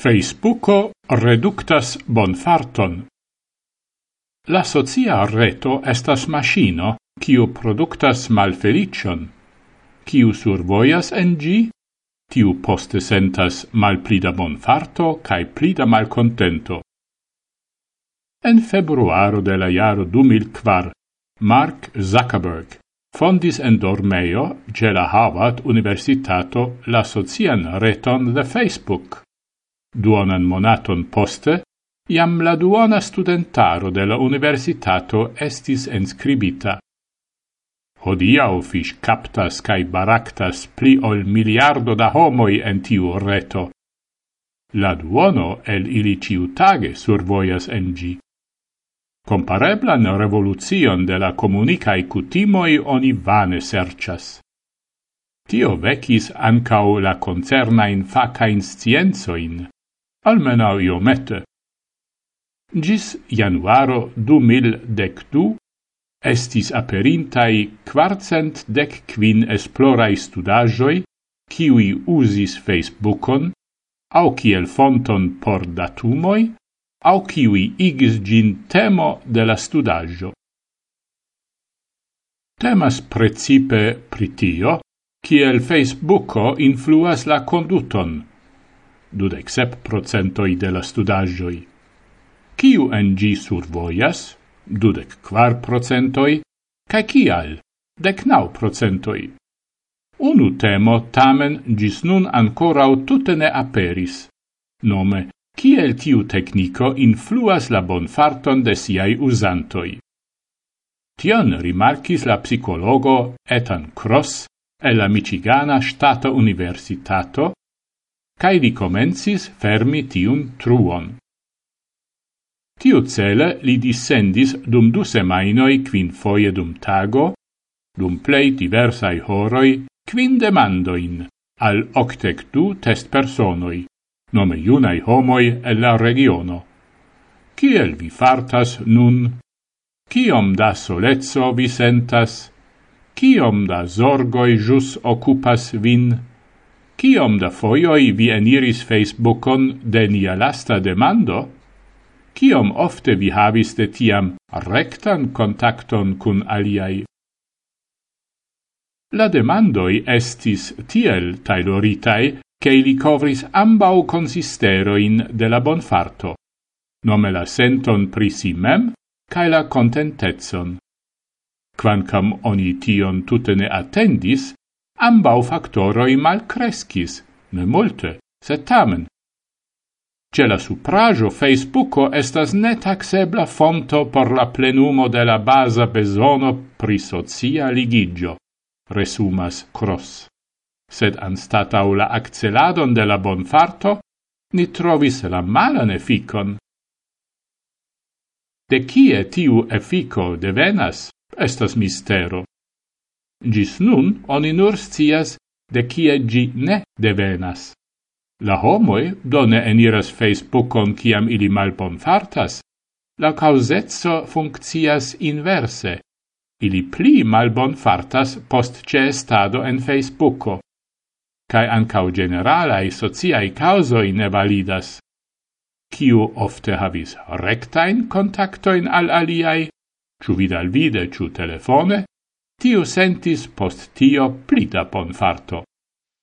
Facebooko reductas bonfarton. La socia reto estas machino kiu productas malfelicion. Kiu survojas en gi, tiu poste sentas malplida bonfarto cae plida malcontento. En februaro de la jaro 2004, Mark Zuckerberg fondis en dormeio ce la Harvard Universitato la socian reton de Facebook. Duonan monaton poste, iam la duona studentaro de la universitato estis enscribita. Hodiau fish captas cae baractas pli ol miliardo da homoi en tiu reto. La duono el ili ciutage survoias en gi. Compareblan revolucion de la comunicae cutimoi oni vane sercias. Tio vecis ancau la concernain facain scienzoin, almenau iomete. Gis januaro du mil dec du estis aperintai quartcent dec quin esplorai studagioi kiui usis Facebookon au kiel fonton por datumoi au kiwi igis gin temo de la studaggio. Temas precipe pritio, kiel Facebooko influas la conduton, dudec sep procentoi de la studagioi. Ciu en gi survoias, dudec quar procentoi, cae cial, dec nau procentoi. Unu temo tamen gis nun ancorau tutte ne aperis, nome, ciel tiu tecnico influas la bonfarton de siai usantoi. Tion rimarcis la psicologo Ethan Cross e la Michigana Stata Universitato cae li comensis fermi tiun truon. Tiu cele li dissendis dum du semainoi quin foie dum tago, dum plei diversai horoi, quin demandoin al octec du test personoi, nome iunai homoi el la regiono. Ciel vi fartas nun? Ciom da solezzo vi sentas? Ciom da zorgoi jus occupas vin? Ciom da foioi vi eniris Facebookon de nia lasta demando? Ciom ofte vi havis de tiam rectan contacton cun aliai? La demandoi estis tiel tailoritai che ili covris ambau consisteroin de la bonfarto, nome la senton pri si mem, cae la contentetson. Quancam oni tion tutene attendis, ambau factoroi malcrescis, ne multe, sed tamen. Ce la suprajo Facebooko estas netaxebla fonto por la plenumo de la basa besono pri socia ligigio, resumas Cross. Sed anstatau la acceladon de la bonfarto, ni trovis la malan efficon. De kie tiu effico devenas, estas mistero. Gis nun oni nur scias de kie gi ne devenas. La homoi do ne eniras Facebookon kiam ili malbon fartas, la causetso funccias inverse. Ili pli malbon fartas post ce estado en Facebooko. Cai ancau generalai sociai causoi ne validas. Ciu ofte havis rectain contactoin al aliai, ciu vidal vide, ciu telefone, tiu sentis post tio plita ponfarto.